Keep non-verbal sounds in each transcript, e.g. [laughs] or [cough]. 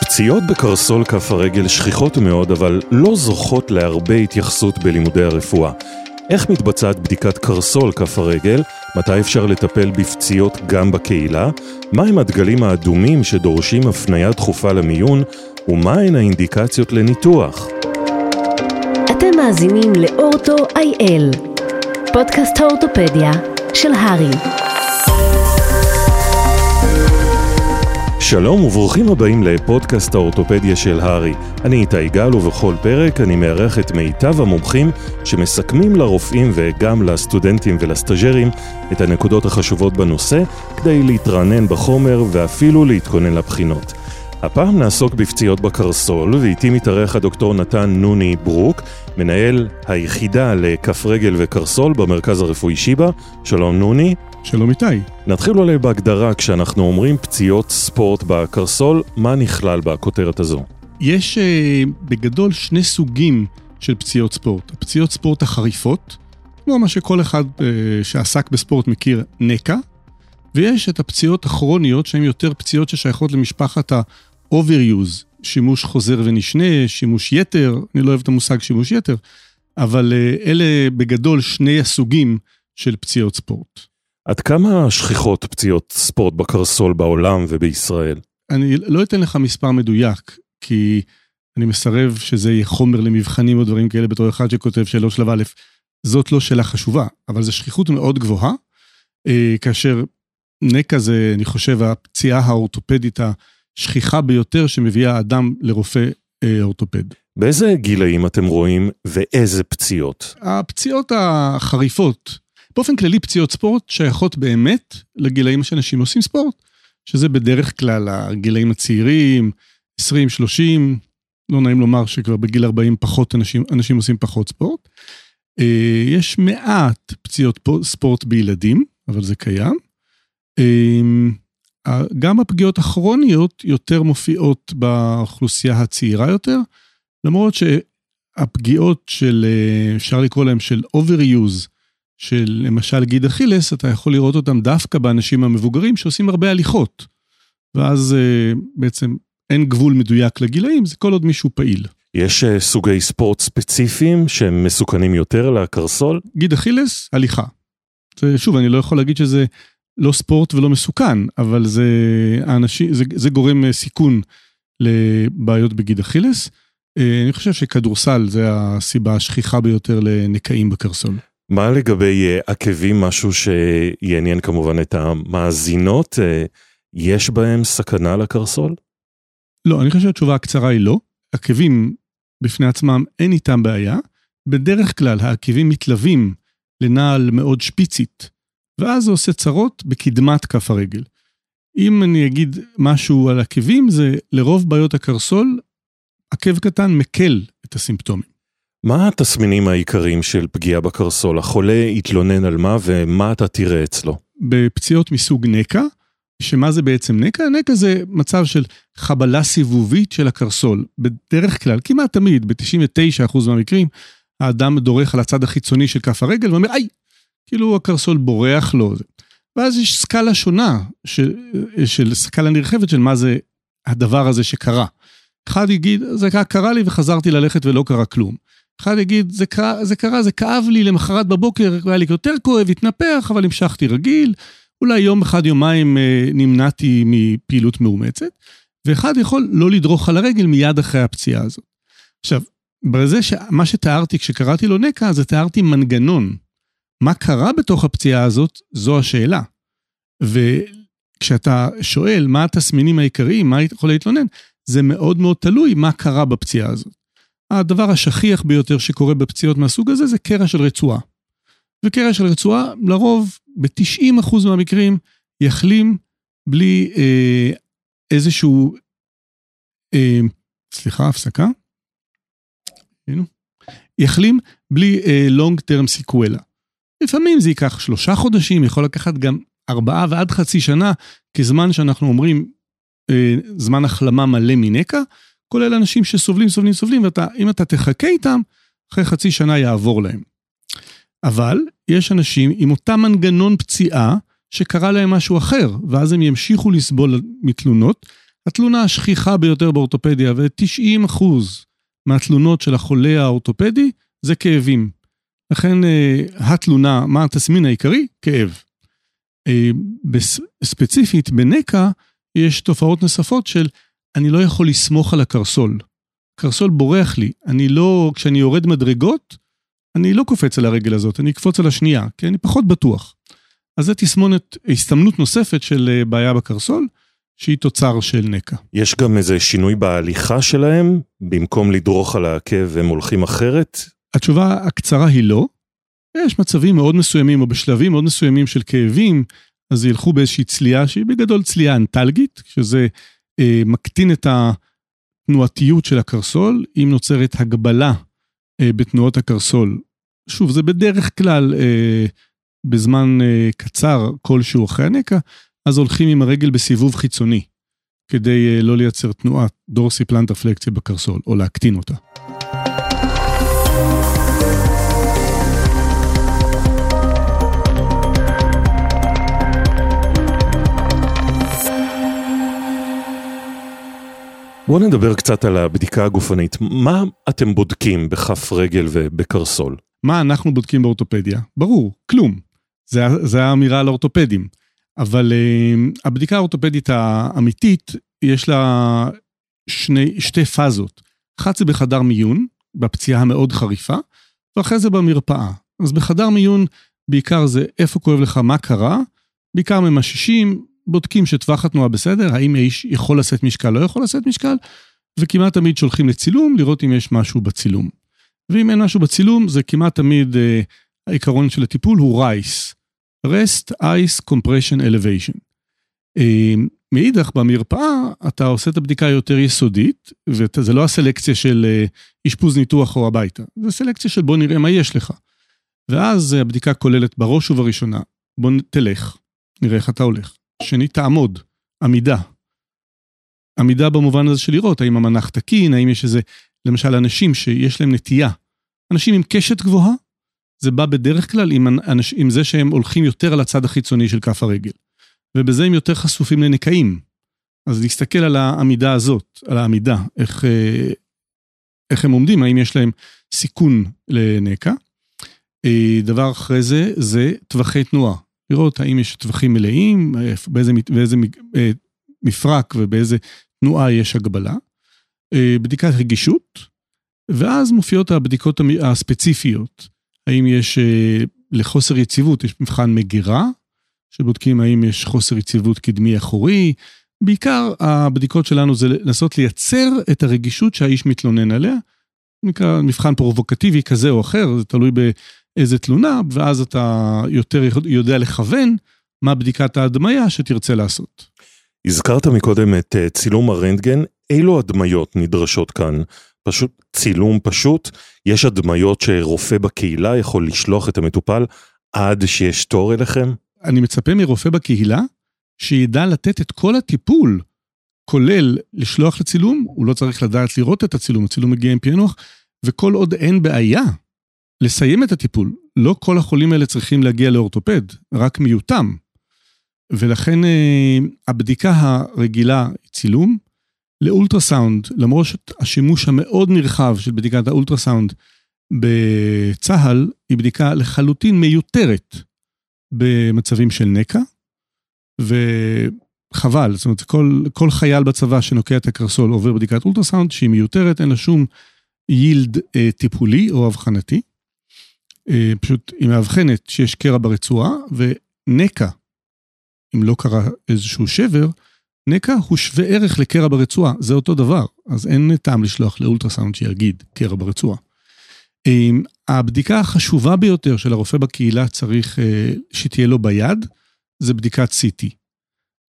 פציעות בקרסול כף הרגל שכיחות מאוד, אבל לא זוכות להרבה התייחסות בלימודי הרפואה. איך מתבצעת בדיקת קרסול כף הרגל? מתי אפשר לטפל בפציעות גם בקהילה? מהם הדגלים האדומים שדורשים הפניה דחופה למיון? ומהן האינדיקציות לניתוח? אתם מאזינים לאורטו איי-אל, פודקאסט האורתופדיה של הרי. שלום וברוכים הבאים לפודקאסט האורתופדיה של הרי. אני איתי גל ובכל פרק אני מארח את מיטב המומחים שמסכמים לרופאים וגם לסטודנטים ולסטאג'רים את הנקודות החשובות בנושא כדי להתרענן בחומר ואפילו להתכונן לבחינות. הפעם נעסוק בפציעות בקרסול, ואיתי מתארח הדוקטור נתן נוני ברוק, מנהל היחידה לכף רגל וקרסול במרכז הרפואי שיבא. שלום נוני. שלום איתי. נתחיל אולי בהגדרה, כשאנחנו אומרים פציעות ספורט בקרסול, מה נכלל בכותרת הזו? יש uh, בגדול שני סוגים של פציעות ספורט. הפציעות ספורט החריפות, כמו מה שכל אחד uh, שעסק בספורט מכיר, נקע, ויש את הפציעות הכרוניות, שהן יותר פציעות ששייכות למשפחת ה-overuse, שימוש חוזר ונשנה, שימוש יתר, אני לא אוהב את המושג שימוש יתר, אבל uh, אלה בגדול שני הסוגים של פציעות ספורט. עד כמה שכיחות פציעות ספורט בקרסול בעולם ובישראל? אני לא אתן לך מספר מדויק, כי אני מסרב שזה יהיה חומר למבחנים או דברים כאלה בתור אחד שכותב שאלות שלב א', זאת לא שאלה חשובה, אבל זו שכיחות מאוד גבוהה, אה, כאשר נקע זה, אני חושב, הפציעה האורתופדית השכיחה ביותר שמביאה אדם לרופא אה, אורתופד. באיזה גילאים אתם רואים ואיזה פציעות? הפציעות החריפות, באופן כללי פציעות ספורט שייכות באמת לגילאים שאנשים עושים ספורט, שזה בדרך כלל הגילאים הצעירים, 20, 30, לא נעים לומר שכבר בגיל 40 פחות אנשים, אנשים עושים פחות ספורט. אה, יש מעט פציעות ספורט בילדים, אבל זה קיים. אה, גם הפגיעות הכרוניות יותר מופיעות באוכלוסייה הצעירה יותר, למרות שהפגיעות של, אה, אפשר לקרוא להם של overuse, של למשל גיד אכילס, אתה יכול לראות אותם דווקא באנשים המבוגרים שעושים הרבה הליכות. ואז אה, בעצם אין גבול מדויק לגילאים, זה כל עוד מישהו פעיל. יש אה, סוגי ספורט ספציפיים שהם מסוכנים יותר לקרסול? גיד אכילס, הליכה. זה, שוב, אני לא יכול להגיד שזה לא ספורט ולא מסוכן, אבל זה, האנשים, זה, זה גורם אה, סיכון לבעיות בגיד אכילס. אני חושב שכדורסל זה הסיבה השכיחה ביותר לנקעים בקרסול. מה לגבי אה, עקבים, משהו שיעניין כמובן את המאזינות? אה, יש בהם סכנה לקרסול? לא, אני חושב שהתשובה הקצרה היא לא. עקבים בפני עצמם אין איתם בעיה. בדרך כלל העקבים מתלווים לנעל מאוד שפיצית, ואז זה עושה צרות בקדמת כף הרגל. אם אני אגיד משהו על עקבים, זה לרוב בעיות הקרסול, עקב קטן מקל את הסימפטומים. מה התסמינים העיקריים של פגיעה בקרסול? החולה יתלונן על מה ומה אתה תראה אצלו? בפציעות מסוג נקע, שמה זה בעצם נקע? נקע זה מצב של חבלה סיבובית של הקרסול. בדרך כלל, כמעט תמיד, ב-99% מהמקרים, האדם דורך על הצד החיצוני של כף הרגל ואומר, איי, כאילו הקרסול בורח לו. ואז יש סקאלה שונה, של, של סקאלה נרחבת של מה זה הדבר הזה שקרה. אחד יגיד, זה קרה לי וחזרתי ללכת ולא קרה כלום. אחד יגיד, זה, קרה, זה קרה, זה כאב לי למחרת בבוקר, היה לי יותר כואב, התנפח, אבל המשכתי רגיל. אולי יום אחד, יומיים אה, נמנעתי מפעילות מאומצת, ואחד יכול לא לדרוך על הרגל מיד אחרי הפציעה הזאת. עכשיו, בזה שמה שתיארתי כשקראתי לו נקע, זה תיארתי מנגנון. מה קרה בתוך הפציעה הזאת, זו השאלה. וכשאתה שואל מה התסמינים העיקריים, מה יכול להתלונן, זה מאוד מאוד תלוי מה קרה בפציעה הזאת. הדבר השכיח ביותר שקורה בפציעות מהסוג הזה זה קרע של רצועה. וקרע של רצועה, לרוב, ב-90% מהמקרים, יחלים בלי אה, איזשהו, אה, סליחה, הפסקה. הנה. יחלים בלי אה, long term sequela. לפעמים זה ייקח שלושה חודשים, יכול לקחת גם ארבעה ועד חצי שנה, כזמן שאנחנו אומרים אה, זמן החלמה מלא מנקע, כולל אנשים שסובלים, סובלים, סובלים, ואם אתה תחכה איתם, אחרי חצי שנה יעבור להם. אבל יש אנשים עם אותה מנגנון פציעה, שקרה להם משהו אחר, ואז הם ימשיכו לסבול מתלונות. התלונה השכיחה ביותר באורתופדיה, ו-90% מהתלונות של החולה האורתופדי, זה כאבים. לכן אה, התלונה, מה התסמין העיקרי? כאב. אה, ספציפית, בנקע יש תופעות נוספות של אני לא יכול לסמוך על הקרסול. קרסול בורח לי, אני לא, כשאני יורד מדרגות, אני לא קופץ על הרגל הזאת, אני אקפוץ על השנייה, כי אני פחות בטוח. אז זה תסמונת, הסתמנות נוספת של אה, בעיה בקרסול, שהיא תוצר של נקע. יש גם איזה שינוי בהליכה שלהם? במקום לדרוך על העקב הם הולכים אחרת? התשובה הקצרה היא לא. יש מצבים מאוד מסוימים, או בשלבים מאוד מסוימים של כאבים, אז ילכו באיזושהי צליעה שהיא בגדול צליעה אנטלגית, שזה מקטין את התנועתיות של הקרסול, אם נוצרת הגבלה אה, בתנועות הקרסול. שוב, זה בדרך כלל אה, בזמן אה, קצר כלשהו אחרי הנקע, אז הולכים עם הרגל בסיבוב חיצוני, כדי אה, לא לייצר תנועת דורסי פלנטר פלקציה בקרסול, או להקטין אותה. בואו נדבר קצת על הבדיקה הגופנית. מה אתם בודקים בכף רגל ובקרסול? מה אנחנו בודקים באורתופדיה? ברור, כלום. זה, האמירה על אורתופדים. אבל uh, הבדיקה האורתופדית האמיתית, יש לה שני, שתי פאזות. אחת זה בחדר מיון, בפציעה המאוד חריפה, ואחרי זה במרפאה. אז בחדר מיון, בעיקר זה איפה כואב לך, מה קרה, בעיקר ממששים, בודקים שטווח התנועה בסדר, האם האיש יכול לשאת משקל, לא יכול לשאת משקל, וכמעט תמיד שולחים לצילום, לראות אם יש משהו בצילום. ואם אין משהו בצילום, זה כמעט תמיד, אה, העיקרון של הטיפול הוא רייס. rest, ice, compression, elevation. אה, מאידך, במרפאה אתה עושה את הבדיקה היותר יסודית, וזה לא הסלקציה של אה, אשפוז ניתוח או הביתה, זה סלקציה של בוא נראה מה יש לך. ואז הבדיקה כוללת בראש ובראשונה, בוא תלך, נראה איך אתה הולך. שנית, תעמוד, עמידה. עמידה במובן הזה של לראות האם המנח תקין, האם יש איזה, למשל אנשים שיש להם נטייה. אנשים עם קשת גבוהה, זה בא בדרך כלל עם, אנש, עם זה שהם הולכים יותר על הצד החיצוני של כף הרגל. ובזה הם יותר חשופים לנקעים. אז להסתכל על העמידה הזאת, על העמידה, איך, אה, איך הם עומדים, האם יש להם סיכון לנקע. אה, דבר אחרי זה, זה טווחי תנועה. לראות האם יש טווחים מלאים, באיזה, באיזה אה, מפרק ובאיזה תנועה יש הגבלה. אה, בדיקת רגישות, ואז מופיעות הבדיקות הספציפיות. האם יש אה, לחוסר יציבות, יש מבחן מגירה, שבודקים האם יש חוסר יציבות קדמי אחורי. בעיקר הבדיקות שלנו זה לנסות לייצר את הרגישות שהאיש מתלונן עליה. נקרא מבחן פרובוקטיבי כזה או אחר, זה תלוי איזה תלונה, ואז אתה יותר יודע לכוון מה בדיקת ההדמיה שתרצה לעשות. הזכרת מקודם את אה, צילום הרנטגן, אילו הדמיות נדרשות כאן? פשוט צילום פשוט? יש הדמיות שרופא בקהילה יכול לשלוח את המטופל עד שיש תור אליכם? אני מצפה מרופא בקהילה שידע לתת את כל הטיפול, כולל לשלוח לצילום, הוא לא צריך לדעת לראות את הצילום, הצילום מגיע עם פענוח, וכל עוד אין בעיה לסיים את הטיפול. לא כל החולים האלה צריכים להגיע לאורתופד, רק מיעוטם. ולכן אה, הבדיקה הרגילה היא צילום. לאולטרסאונד, למרות השימוש המאוד נרחב של בדיקת האולטרסאונד בצה"ל, היא בדיקה לחלוטין מיותרת במצבים של נקע, וחבל, זאת אומרת, כל, כל חייל בצבא שנוקע את הקרסול עובר בדיקת אולטרסאונד שהיא מיותרת, אין לה שום יילד אה, טיפולי או אבחנתי. אה, פשוט היא מאבחנת שיש קרע ברצועה, ונקע, אם לא קרה איזשהו שבר, נקע הוא שווה ערך לקרע ברצועה, זה אותו דבר, אז אין טעם לשלוח לאולטרסאונד שיגיד קרע ברצועה. אה, הבדיקה החשובה ביותר של הרופא בקהילה צריך אה, שתהיה לו ביד, זה בדיקת CT.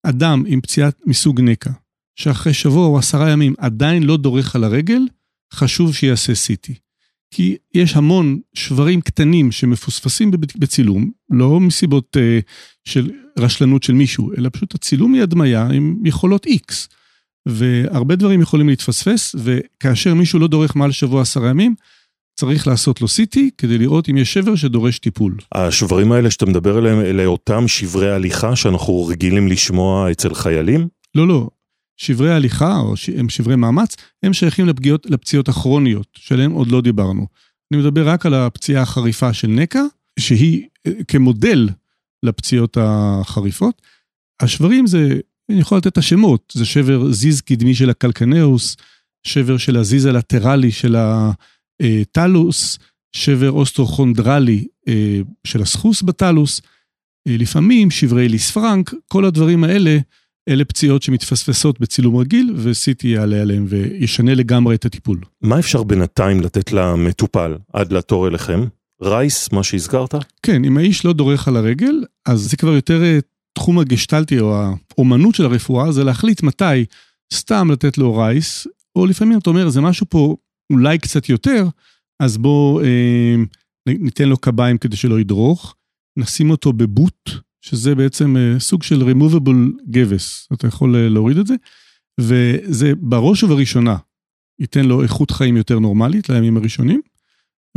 אדם עם פציעה מסוג נקע, שאחרי שבוע או עשרה ימים עדיין לא דורך על הרגל, חשוב שיעשה CT. כי יש המון שברים קטנים שמפוספסים בצילום, לא מסיבות uh, של רשלנות של מישהו, אלא פשוט הצילום היא הדמיה עם יכולות X. והרבה דברים יכולים להתפספס, וכאשר מישהו לא דורך מעל שבוע עשרה ימים, צריך לעשות לו CT כדי לראות אם יש שבר שדורש טיפול. השברים האלה שאתה מדבר עליהם, אלה אותם שברי הליכה שאנחנו רגילים לשמוע אצל חיילים? לא, לא. שברי הליכה, או. הם שברי מאמץ, הם שייכים לפגיעות, לפציעות הכרוניות, שעליהן עוד לא דיברנו. אני מדבר רק על הפציעה החריפה של נקע, שהיא אה, כמודל לפציעות החריפות. השברים זה, אני יכול לתת את השמות, זה שבר זיז קדמי של הקלקנאוס, שבר של הזיז הלטרלי של הטלוס, שבר אוסטרוכונדרלי אה, של הסחוס בטלוס, אה, לפעמים שברי ליס פרנק, כל הדברים האלה, אלה פציעות שמתפספסות בצילום רגיל, ו-CT יעלה עליהם וישנה לגמרי את הטיפול. מה אפשר בינתיים לתת למטופל עד לתור אליכם? רייס, מה שהזכרת? כן, אם האיש לא דורך על הרגל, אז זה כבר יותר אה, תחום הגשטלטי או האומנות של הרפואה, זה להחליט מתי סתם לתת לו רייס, או לפעמים אתה אומר, זה משהו פה אולי קצת יותר, אז בואו אה, ניתן לו קביים כדי שלא ידרוך, נשים אותו בבוט, שזה בעצם אה, סוג של removable גבס, אתה יכול אה, להוריד את זה, וזה בראש ובראשונה ייתן לו איכות חיים יותר נורמלית לימים הראשונים,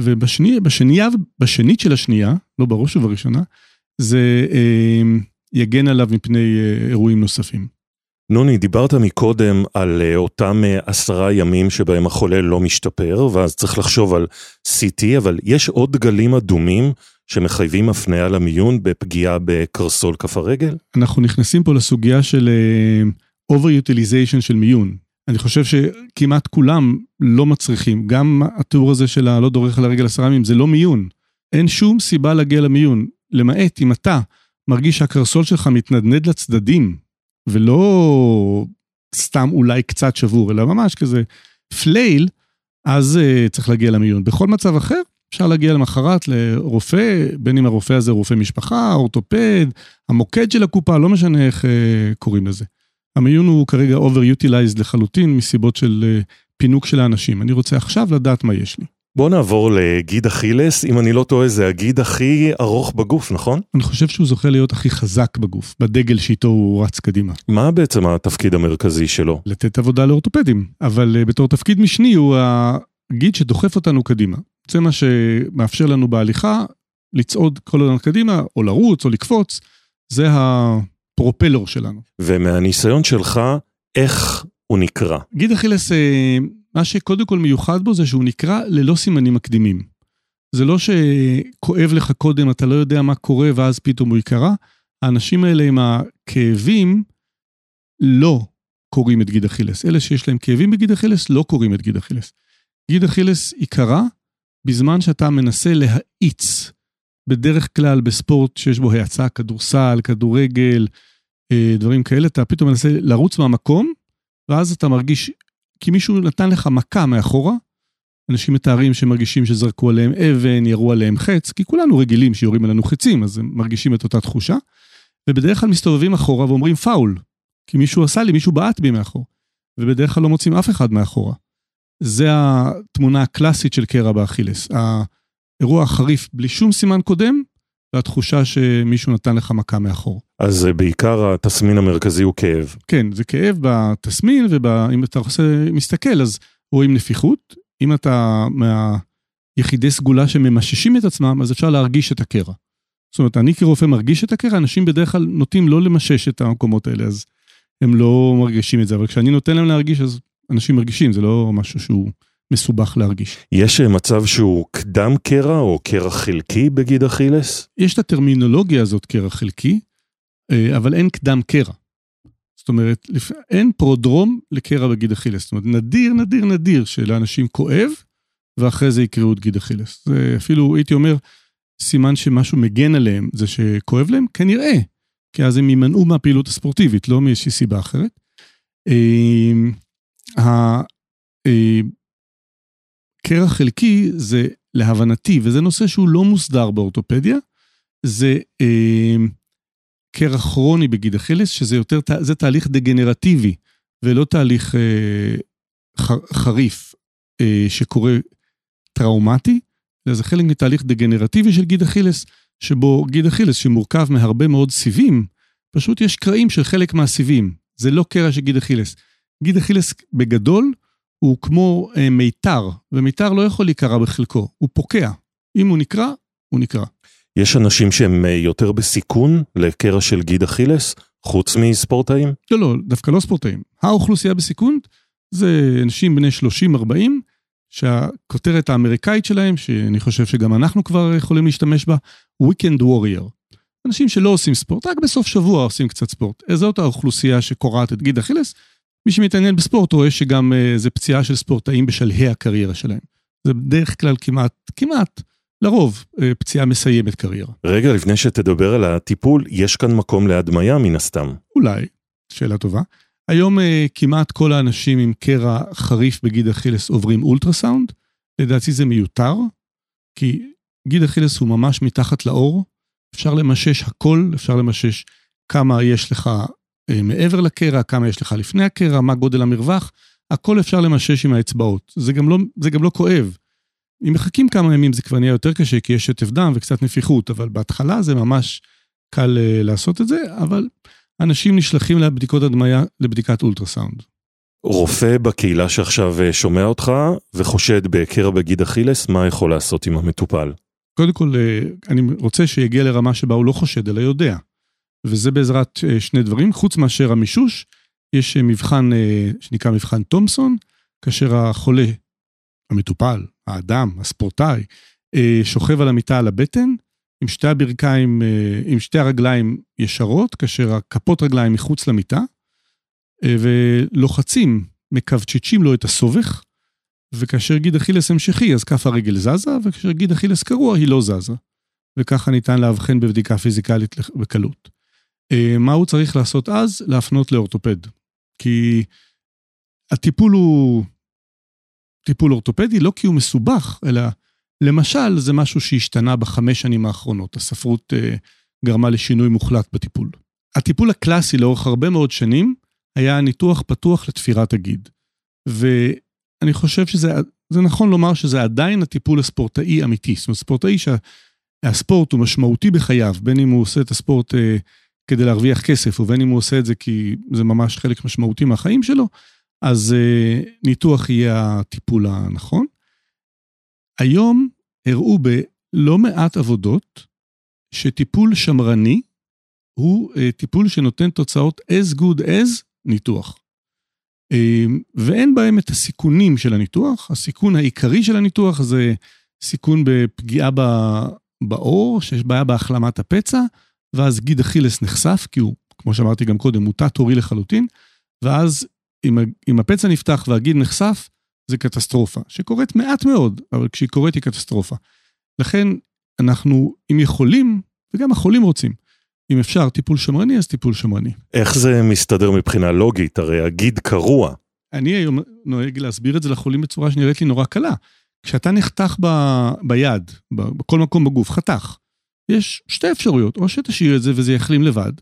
ובשנייה, בשנייה, בשנית של השנייה, לא בראש ובראשונה, זה אה, יגן עליו מפני אה, אירועים נוספים. נוני, דיברת מקודם על אותם עשרה ימים שבהם החולה לא משתפר, ואז צריך לחשוב על CT, אבל יש עוד גלים אדומים שמחייבים הפניה למיון בפגיעה בקרסול כף הרגל? אנחנו נכנסים פה לסוגיה של uh, over-utilization של מיון. אני חושב שכמעט כולם לא מצריכים, גם התיאור הזה של הלא דורך על הרגל עשרה ימים, זה לא מיון. אין שום סיבה להגיע למיון, למעט אם אתה מרגיש שהקרסול שלך מתנדנד לצדדים, ולא סתם אולי קצת שבור, אלא ממש כזה פלייל, אז uh, צריך להגיע למיון. בכל מצב אחר, אפשר להגיע למחרת לרופא, בין אם הרופא הזה רופא משפחה, אורתופד, המוקד של הקופה, לא משנה איך uh, קוראים לזה. המיון הוא כרגע over-utilized לחלוטין מסיבות של uh, פינוק של האנשים. אני רוצה עכשיו לדעת מה יש לי. בוא נעבור לגיד אכילס, אם אני לא טועה זה הגיד הכי ארוך בגוף, נכון? אני חושב שהוא זוכה להיות הכי חזק בגוף, בדגל שאיתו הוא רץ קדימה. מה בעצם התפקיד המרכזי שלו? לתת עבודה לאורתופדים, אבל uh, בתור תפקיד משני הוא הגיד שדוחף אותנו קדימה. זה מה שמאפשר לנו בהליכה לצעוד כל הזמן קדימה, או לרוץ, או לקפוץ, זה הפרופלור שלנו. ומהניסיון שלך, איך הוא נקרא? גיד אכילס, אה, מה שקודם כל מיוחד בו זה שהוא נקרא ללא סימנים מקדימים. זה לא שכואב לך קודם, אתה לא יודע מה קורה, ואז פתאום הוא יקרה. האנשים האלה עם הכאבים לא קוראים את גיד אכילס. אלה שיש להם כאבים בגיד אכילס לא קוראים את גיד אכילס. גיד אכילס יקרה בזמן שאתה מנסה להאיץ, בדרך כלל בספורט שיש בו האצה, כדורסל, כדורגל, אה, דברים כאלה, אתה פתאום מנסה לרוץ מהמקום, ואז אתה מרגיש, כי מישהו נתן לך מכה מאחורה, אנשים מתארים שמרגישים שזרקו עליהם אבן, ירו עליהם חץ, כי כולנו רגילים שיורים עלינו חצים, אז הם מרגישים את אותה תחושה, ובדרך כלל מסתובבים אחורה ואומרים פאול, כי מישהו עשה לי, מישהו בעט בי מאחור, ובדרך כלל לא מוצאים אף אחד מאחורה. זה התמונה הקלאסית של קרע באכילס. האירוע החריף בלי שום סימן קודם, והתחושה שמישהו נתן לך מכה מאחור. אז בעיקר התסמין המרכזי הוא כאב. כן, זה כאב בתסמין, ואם אתה עושה, מסתכל, אז רואים נפיחות. אם אתה מהיחידי סגולה שממששים את עצמם, אז אפשר להרגיש את הקרע. זאת אומרת, אני כרופא מרגיש את הקרע, אנשים בדרך כלל נוטים לא למשש את המקומות האלה, אז הם לא מרגישים את זה, אבל כשאני נותן להם להרגיש, אז אנשים מרגישים, זה לא משהו שהוא מסובך להרגיש. יש מצב שהוא קדם קרע או קרע חלקי בגיד אכילס? יש את הטרמינולוגיה הזאת קרע חלקי, אה, אבל אין קדם קרע. זאת אומרת, אין פרודרום לקרע בגיד אכילס. זאת אומרת, נדיר, נדיר, נדיר שלאנשים כואב, ואחרי זה יקראו את גיד אכילס. זה אפילו, הייתי אומר, סימן שמשהו מגן עליהם, זה שכואב להם, כנראה. כי אז הם יימנעו מהפעילות הספורטיבית, לא מאיזושהי סיבה אחרת. הקרע אה, חלקי זה להבנתי, וזה נושא שהוא לא מוסדר באורתופדיה, זה אה, קרע כרוני בגיד אכילס, שזה יותר, זה תהליך דגנרטיבי, ולא תהליך אה, חריף שקורה טראומטי, אלא זה חלק מתהליך דגנרטיבי של גיד אכילס, שבו גיד אכילס, שמורכב מהרבה מאוד סיבים, פשוט יש קרעים של חלק מהסיבים. זה לא קרע של גיד אכילס. גיד אכילס בגדול הוא כמו אה, מיתר, ומיתר לא יכול להיקרע בחלקו, הוא פוקע. אם הוא נקרע, הוא נקרע. יש אנשים שהם אה, יותר בסיכון לקרע של גיד אכילס, חוץ מספורטאים? לא, לא, דווקא לא ספורטאים. האוכלוסייה בסיכון זה אנשים בני 30-40, שהכותרת האמריקאית שלהם, שאני חושב שגם אנחנו כבר יכולים להשתמש בה, Weekend Warrior. אנשים שלא עושים ספורט, רק בסוף שבוע עושים קצת ספורט. זאת האוכלוסייה שקורעת את גיד אכילס. מי שמתעניין בספורט רואה שגם uh, זה פציעה של ספורטאים בשלהי הקריירה שלהם. זה בדרך כלל כמעט, כמעט, לרוב, uh, פציעה מסיימת קריירה. רגע, לפני שתדבר על הטיפול, יש כאן מקום להדמיה מן הסתם. אולי, שאלה טובה. היום uh, כמעט כל האנשים עם קרע חריף בגיד אכילס עוברים אולטרסאונד. לדעתי זה מיותר, כי גיד אכילס הוא ממש מתחת לאור. אפשר למשש הכל, אפשר למשש כמה יש לך מעבר לקרע, כמה יש לך לפני הקרע, מה גודל המרווח, הכל אפשר למשש עם האצבעות. זה גם לא, זה גם לא כואב. אם מחכים כמה ימים זה כבר נהיה יותר קשה, כי יש שטף דם וקצת נפיחות, אבל בהתחלה זה ממש קל uh, לעשות את זה, אבל אנשים נשלחים לבדיקות הדמיה, לבדיקת אולטרסאונד. רופא בקהילה שעכשיו אה, שומע אותך וחושד בקרע בגיד אכילס, מה יכול לעשות עם המטופל? קודם כל, אני רוצה שיגיע לרמה שבה הוא לא חושד, אלא יודע. וזה בעזרת אה, שני דברים, חוץ מאשר המישוש, יש אה, מבחן אה, שנקרא מבחן תומסון, כאשר החולה, המטופל, האדם, הספורטאי, שוכב על המיטה על הבטן, עם שתי הברכיים, עם שתי הרגליים ישרות, כאשר הכפות רגליים מחוץ למיטה, ולוחצים, מקווצ'צ'ים לו את הסובך, וכאשר גיד אכילס המשכי, אז כף הרגל זזה, וכאשר גיד אכילס קרוע, היא לא זזה. וככה ניתן לאבחן בבדיקה פיזיקלית בקלות. אה, מה הוא צריך לעשות אז? להפנות לאורתופד. כי הטיפול הוא טיפול אורתופדי, לא כי הוא מסובך, אלא למשל, זה משהו שהשתנה בחמש שנים האחרונות. הספרות אה, גרמה לשינוי מוחלט בטיפול. הטיפול הקלאסי לאורך הרבה מאוד שנים היה ניתוח פתוח לתפירת הגיד. ואני חושב שזה נכון לומר שזה עדיין הטיפול הספורטאי אמיתי. זאת אומרת, ספורטאי שהספורט הוא משמעותי בחייו, בין אם הוא עושה את הספורט אה, כדי להרוויח כסף, ובין אם הוא עושה את זה כי זה ממש חלק משמעותי מהחיים שלו, אז uh, ניתוח יהיה הטיפול הנכון. היום הראו בלא מעט עבודות שטיפול שמרני הוא uh, טיפול שנותן תוצאות as good as ניתוח. Uh, ואין בהם את הסיכונים של הניתוח. הסיכון העיקרי של הניתוח זה סיכון בפגיעה בעור, שיש בעיה בהחלמת הפצע, ואז גיד אכילס נחשף, כי הוא, כמו שאמרתי גם קודם, הוא תת-הורי לחלוטין, ואז אם, הפצע נפתח והגיד נחשף, זה קטסטרופה, שקורית מעט מאוד, אבל כשהיא קורית היא קטסטרופה. לכן אנחנו, אם יכולים, וגם החולים רוצים, אם אפשר טיפול שמרני, אז טיפול שמרני. איך זה מסתדר מבחינה לוגית? הרי הגיד קרוע. אני היום נוהג להסביר את זה לחולים בצורה שנראית לי נורא קלה. כשאתה נחתך ב, ביד, בכל מקום בגוף, חתך, יש שתי אפשרויות, או שתשאיר את זה וזה יחלים לבד,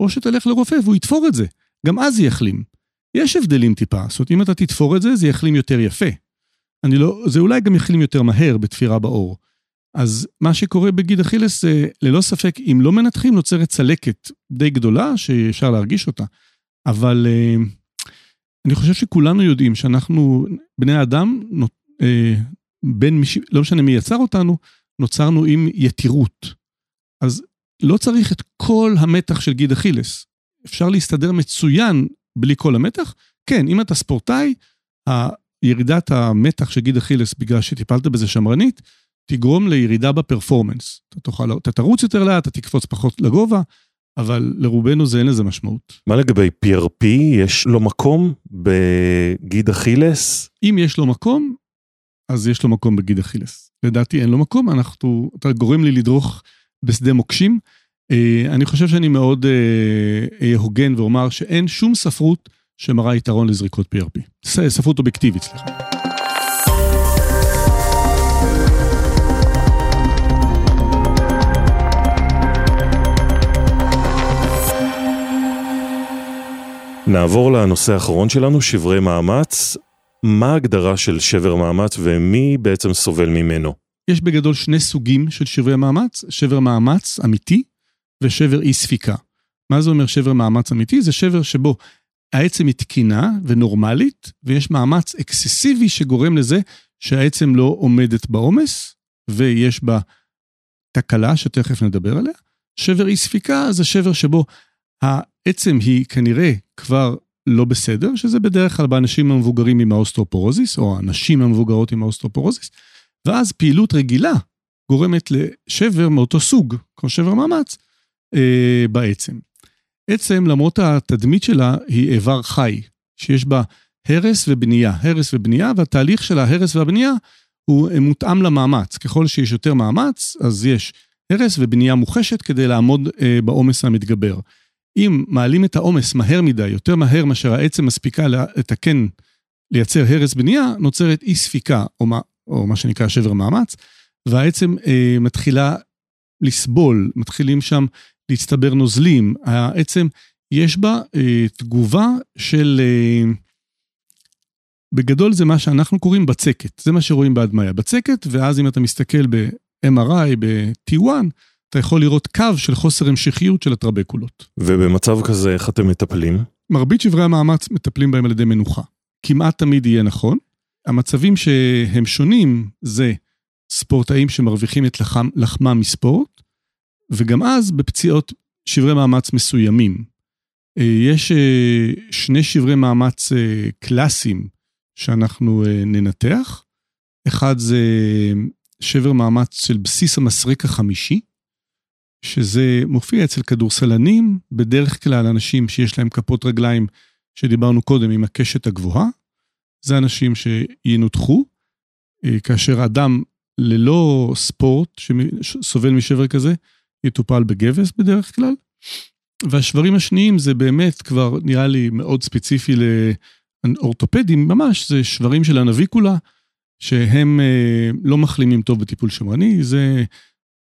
או שתלך לרופא והוא יתפור את זה. גם אז זה יחלים. יש הבדלים טיפה, זאת אומרת, אם אתה תתפור את זה, זה יחלים יותר יפה. אני לא, זה אולי גם יחלים יותר מהר בתפירה בעור. אז מה שקורה בגיד אכילס זה, ללא ספק, אם לא מנתחים, נוצרת צלקת די גדולה שאפשר להרגיש אותה. אבל אה, אני חושב שכולנו יודעים שאנחנו, בני אדם, אה, בין לא משנה מי יצר אותנו, נוצרנו עם יתירות. אז לא צריך את כל המתח של גיד אכילס. אפשר להסתדר מצוין בלי כל המתח. כן, אם אתה ספורטאי, ירידת המתח של גיד אכילס בגלל שטיפלת בזה שמרנית, תגרום לירידה בפרפורמנס. אתה תוכל, אתה תרוץ יותר לאט, אתה תקפוץ פחות לגובה, אבל לרובנו זה אין לזה משמעות. מה לגבי PRP? יש לו מקום בגיד אכילס? אם יש לו מקום, אז יש לו מקום בגיד אכילס. לדעתי אין לו מקום, אנחנו, אתה גורם לי לדרוך בשדה מוקשים. אה, אני חושב שאני מאוד אהיה הוגן ואומר שאין שום ספרות שמראה יתרון לזריקות PRP. ספרות אובייקטיבית, סליחה. נעבור לנושא האחרון שלנו, שברי מאמץ. מה ההגדרה של שבר מאמץ ומי בעצם סובל ממנו? יש בגדול שני סוגים של שברי מאמץ, שבר מאמץ אמיתי ושבר אי ספיקה. מה זה אומר שבר מאמץ אמיתי? זה שבר שבו העצם היא תקינה ונורמלית, ויש מאמץ אקססיבי שגורם לזה שהעצם לא עומדת בעומס, ויש בה תקלה שתכף נדבר עליה. שבר אי ספיקה זה שבר שבו העצם היא כנראה כבר לא בסדר, שזה בדרך כלל באנשים המבוגרים עם האוסטאופורוזיס, או הנשים המבוגרות עם האוסטאופורוזיס, ואז פעילות רגילה גורמת לשבר מאותו סוג, כמו שבר מאמץ, אה, בעצם. עצם, למרות התדמית שלה, היא איבר חי, שיש בה הרס ובנייה, הרס ובנייה, והתהליך של ההרס והבנייה הוא מותאם למאמץ. ככל שיש יותר מאמץ, אז יש הרס ובנייה מוחשת כדי לעמוד אה, בעומס המתגבר. אם מעלים את העומס מהר מדי, יותר מהר מאשר העצם מספיקה לתקן, לייצר הרס בנייה, נוצרת אי ספיקה, או או מה שנקרא שבר מאמץ, והעצם אה, מתחילה לסבול, מתחילים שם להצטבר נוזלים. העצם, יש בה אה, תגובה של... אה, בגדול זה מה שאנחנו קוראים בצקת, זה מה שרואים בהדמיה. בצקת, ואז אם אתה מסתכל ב-MRI, ב-T1, אתה יכול לראות קו של חוסר המשכיות של הטרבקולות. ובמצב כזה איך אתם מטפלים? מרבית שברי המאמץ מטפלים בהם על ידי מנוחה. כמעט תמיד יהיה נכון. המצבים שהם שונים זה ספורטאים שמרוויחים את לחם, לחמם מספורט, וגם אז בפציעות שברי מאמץ מסוימים. אה, יש אה, שני שברי מאמץ אה, קלאסיים שאנחנו ננתח. אחד זה שבר מאמץ של בסיס המסרק החמישי, שזה מופיע אצל כדורסלנים, בדרך כלל אנשים שיש להם כפות רגליים שדיברנו קודם עם הקשת הגבוהה, זה אנשים שינותחו, כאשר אדם ללא ספורט שסובל משבר כזה, יטופל בגבס בדרך כלל. והשברים השניים זה באמת כבר נראה לי מאוד ספציפי לאורתופדים ממש, זה שברים של הנביקולה, שהם אה, לא מחלימים טוב בטיפול שמרני, זה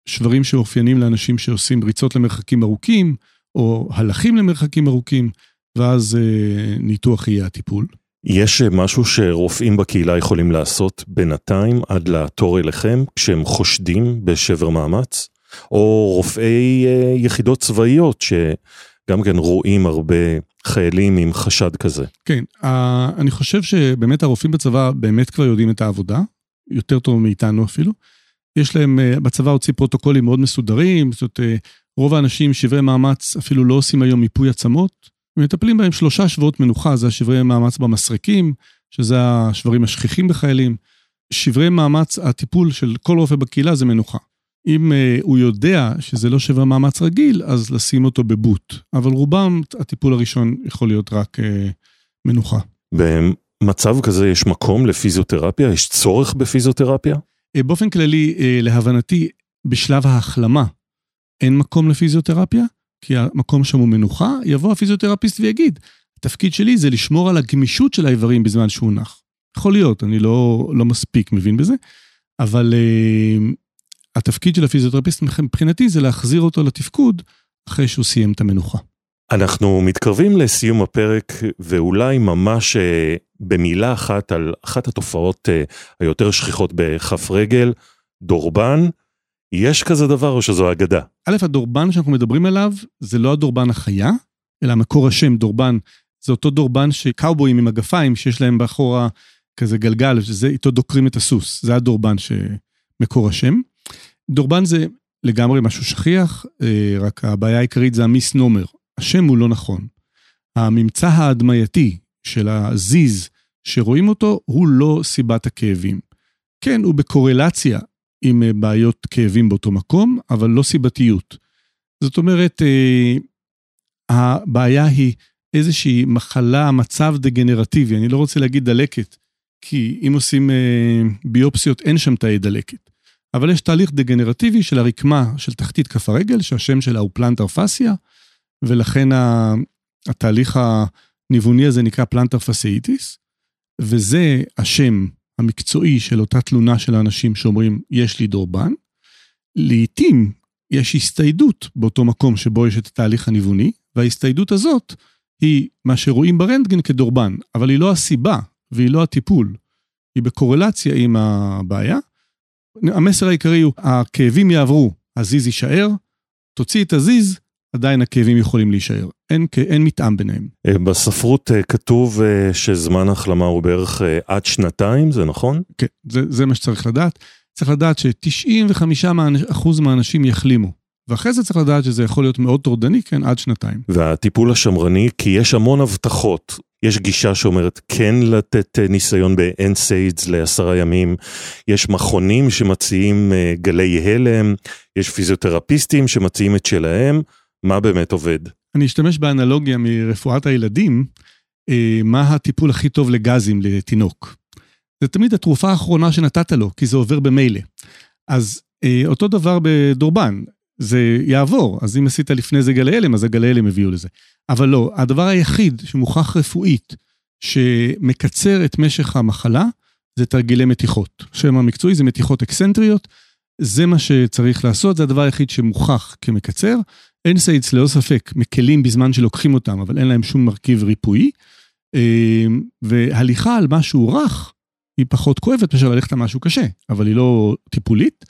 שברים שאופיינים לאנשים שעושים ריצות למרחקים ארוכים, או הלכים למרחקים ארוכים, ואז אה, ניתוח יהיה הטיפול. יש משהו שרופאים בקהילה יכולים לעשות בינתיים עד לתור אליכם כשהם חושדים בשבר מאמץ? או רופאי אה, יחידות צבאיות שגם כן רואים הרבה חיילים עם חשד כזה. כן, אני חושב שבאמת הרופאים בצבא באמת כבר יודעים את העבודה, יותר טוב מאיתנו אפילו. יש להם, אה, בצבא הוציא פרוטוקולים מאוד מסודרים, זאת אומרת, אה, רוב האנשים, שברי מאמץ, אפילו לא עושים היום מיפוי עצמות. מטפלים בהם שלושה שבועות מנוחה, זה השברי מאמץ במסרקים, שזה השברים השכיחים בחיילים. שברי מאמץ, הטיפול של כל רופא בקהילה זה מנוחה. אם uh, הוא יודע שזה לא שבר מאמץ רגיל, אז לשים אותו בבוט. אבל רובם, הטיפול הראשון יכול להיות רק uh, מנוחה. במצב כזה יש מקום לפיזיותרפיה? יש צורך בפיזיותרפיה? Uh, באופן כללי, uh, להבנתי, בשלב ההחלמה אין מקום לפיזיותרפיה, כי המקום שם הוא מנוחה, יבוא הפיזיותרפיסט ויגיד, התפקיד שלי זה לשמור על הגמישות של האיברים בזמן שהוא נח. יכול להיות, אני לא, לא מספיק מבין בזה, אבל uh, התפקיד של הפיזיותרפיסט מבחינתי זה להחזיר אותו לתפקוד אחרי שהוא סיים את המנוחה. אנחנו מתקרבים לסיום הפרק ואולי ממש אה, במילה אחת על אחת התופעות אה, היותר שכיחות בכף רגל, דורבן. יש כזה דבר או שזו אגדה? א', הדורבן שאנחנו מדברים עליו זה לא הדורבן החיה, אלא מקור השם דורבן. זה אותו דורבן שקאובויים עם מגפיים שיש להם באחורה כזה גלגל, שזה איתו דוקרים את הסוס. זה הדורבן שמקור השם. דורבן זה לגמרי משהו שכיח, אה, רק הבעיה העיקרית זה המיסנומר. השם הוא לא נכון. הממצא ההדמייתי של הזיז שרואים אותו הוא לא סיבת הכאבים. כן, הוא בקורלציה עם אה, בעיות כאבים באותו מקום, אבל לא סיבתיות. זאת אומרת, אה, הבעיה היא איזושהי מחלה, מצב דגנרטיבי, אני לא רוצה להגיד דלקת, כי אם עושים ביופסיות אין שם תאי דלקת. אבל יש תהליך דגנרטיבי של הרקמה של תחתית כף הרגל, שהשם שלה הוא פלנטר פסיה, ולכן התהליך הניווני הזה נקרא פלנטר פסאיטיס, וזה השם המקצועי של אותה תלונה של האנשים שאומרים, יש לי דורבן. לעתים יש הסתיידות באותו מקום שבו יש את התהליך הניווני, וההסתיידות הזאת היא מה שרואים ברנטגן כדורבן, אבל היא לא הסיבה והיא לא הטיפול, היא בקורלציה עם הבעיה. המסר העיקרי הוא, הכאבים יעברו, הזיז יישאר, תוציא את הזיז, עדיין הכאבים יכולים להישאר. אין, אין מתאם ביניהם. אה, בספרות אה, כתוב אה, שזמן החלמה הוא בערך עד שנתיים, זה נכון? כן, זה, זה מה שצריך לדעת. צריך לדעת ש-95% מהאנשים יחלימו. ואחרי זה צריך לדעת שזה יכול להיות מאוד טורדני, כן, עד שנתיים. והטיפול השמרני, כי יש המון הבטחות. יש גישה שאומרת כן לתת ניסיון ב-NSAIDs לעשרה ימים, יש מכונים שמציעים גלי הלם, יש פיזיותרפיסטים שמציעים את שלהם, מה באמת עובד? אני אשתמש באנלוגיה מרפואת הילדים, אה, מה הטיפול הכי טוב לגזים לתינוק. זה תמיד התרופה האחרונה שנתת לו, כי זה עובר במילא. אז אה, אותו דבר בדורבן, זה יעבור, אז אם עשית לפני זה גלי הלם, אז הגלי הלם הביאו לזה. אבל לא, הדבר היחיד שמוכח רפואית, שמקצר את משך המחלה, זה תרגילי מתיחות. שם המקצועי זה מתיחות אקסנטריות, זה מה שצריך לעשות, זה הדבר היחיד שמוכח כמקצר. NSAIDs ללא ספק מקלים בזמן שלוקחים אותם, אבל אין להם שום מרכיב ריפואי. אה, והליכה על משהו רך היא פחות כואבת מאשר ללכת על משהו קשה, אבל היא לא טיפולית.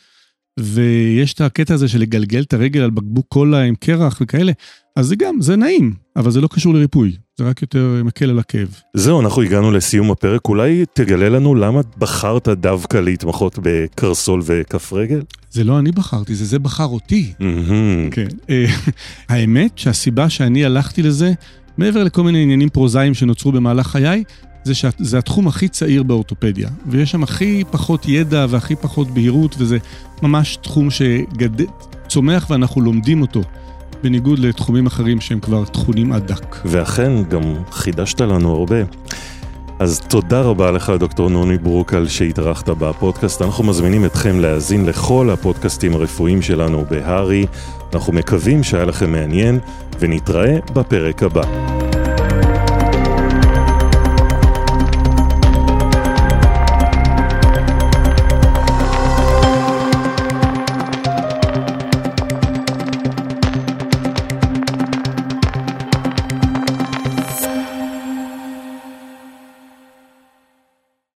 ויש את הקטע הזה של לגלגל את הרגל על בקבוק קולה עם קרח וכאלה, אז זה גם, זה נעים, אבל זה לא קשור לריפוי, זה רק יותר מקל על הכאב. זהו, אנחנו הגענו לסיום הפרק, אולי תגלה לנו למה בחרת דווקא להתמחות בקרסול וכף רגל? זה לא אני בחרתי, זה זה בחר אותי. כן. אה, [laughs] האמת שהסיבה שאני הלכתי לזה, מעבר לכל מיני עניינים פרוזאיים שנוצרו במהלך חיי, זה שזה התחום הכי צעיר באורתופדיה, ויש שם הכי פחות ידע והכי פחות בהירות, וזה ממש תחום שצומח ואנחנו לומדים אותו. בניגוד לתחומים אחרים שהם כבר תכונים עד דק. ואכן, גם חידשת לנו הרבה. אז תודה רבה לך, דוקטור נוני ברוק, על שהתארחת בפודקאסט. אנחנו מזמינים אתכם להאזין לכל הפודקאסטים הרפואיים שלנו בהארי. אנחנו מקווים שהיה לכם מעניין, ונתראה בפרק הבא.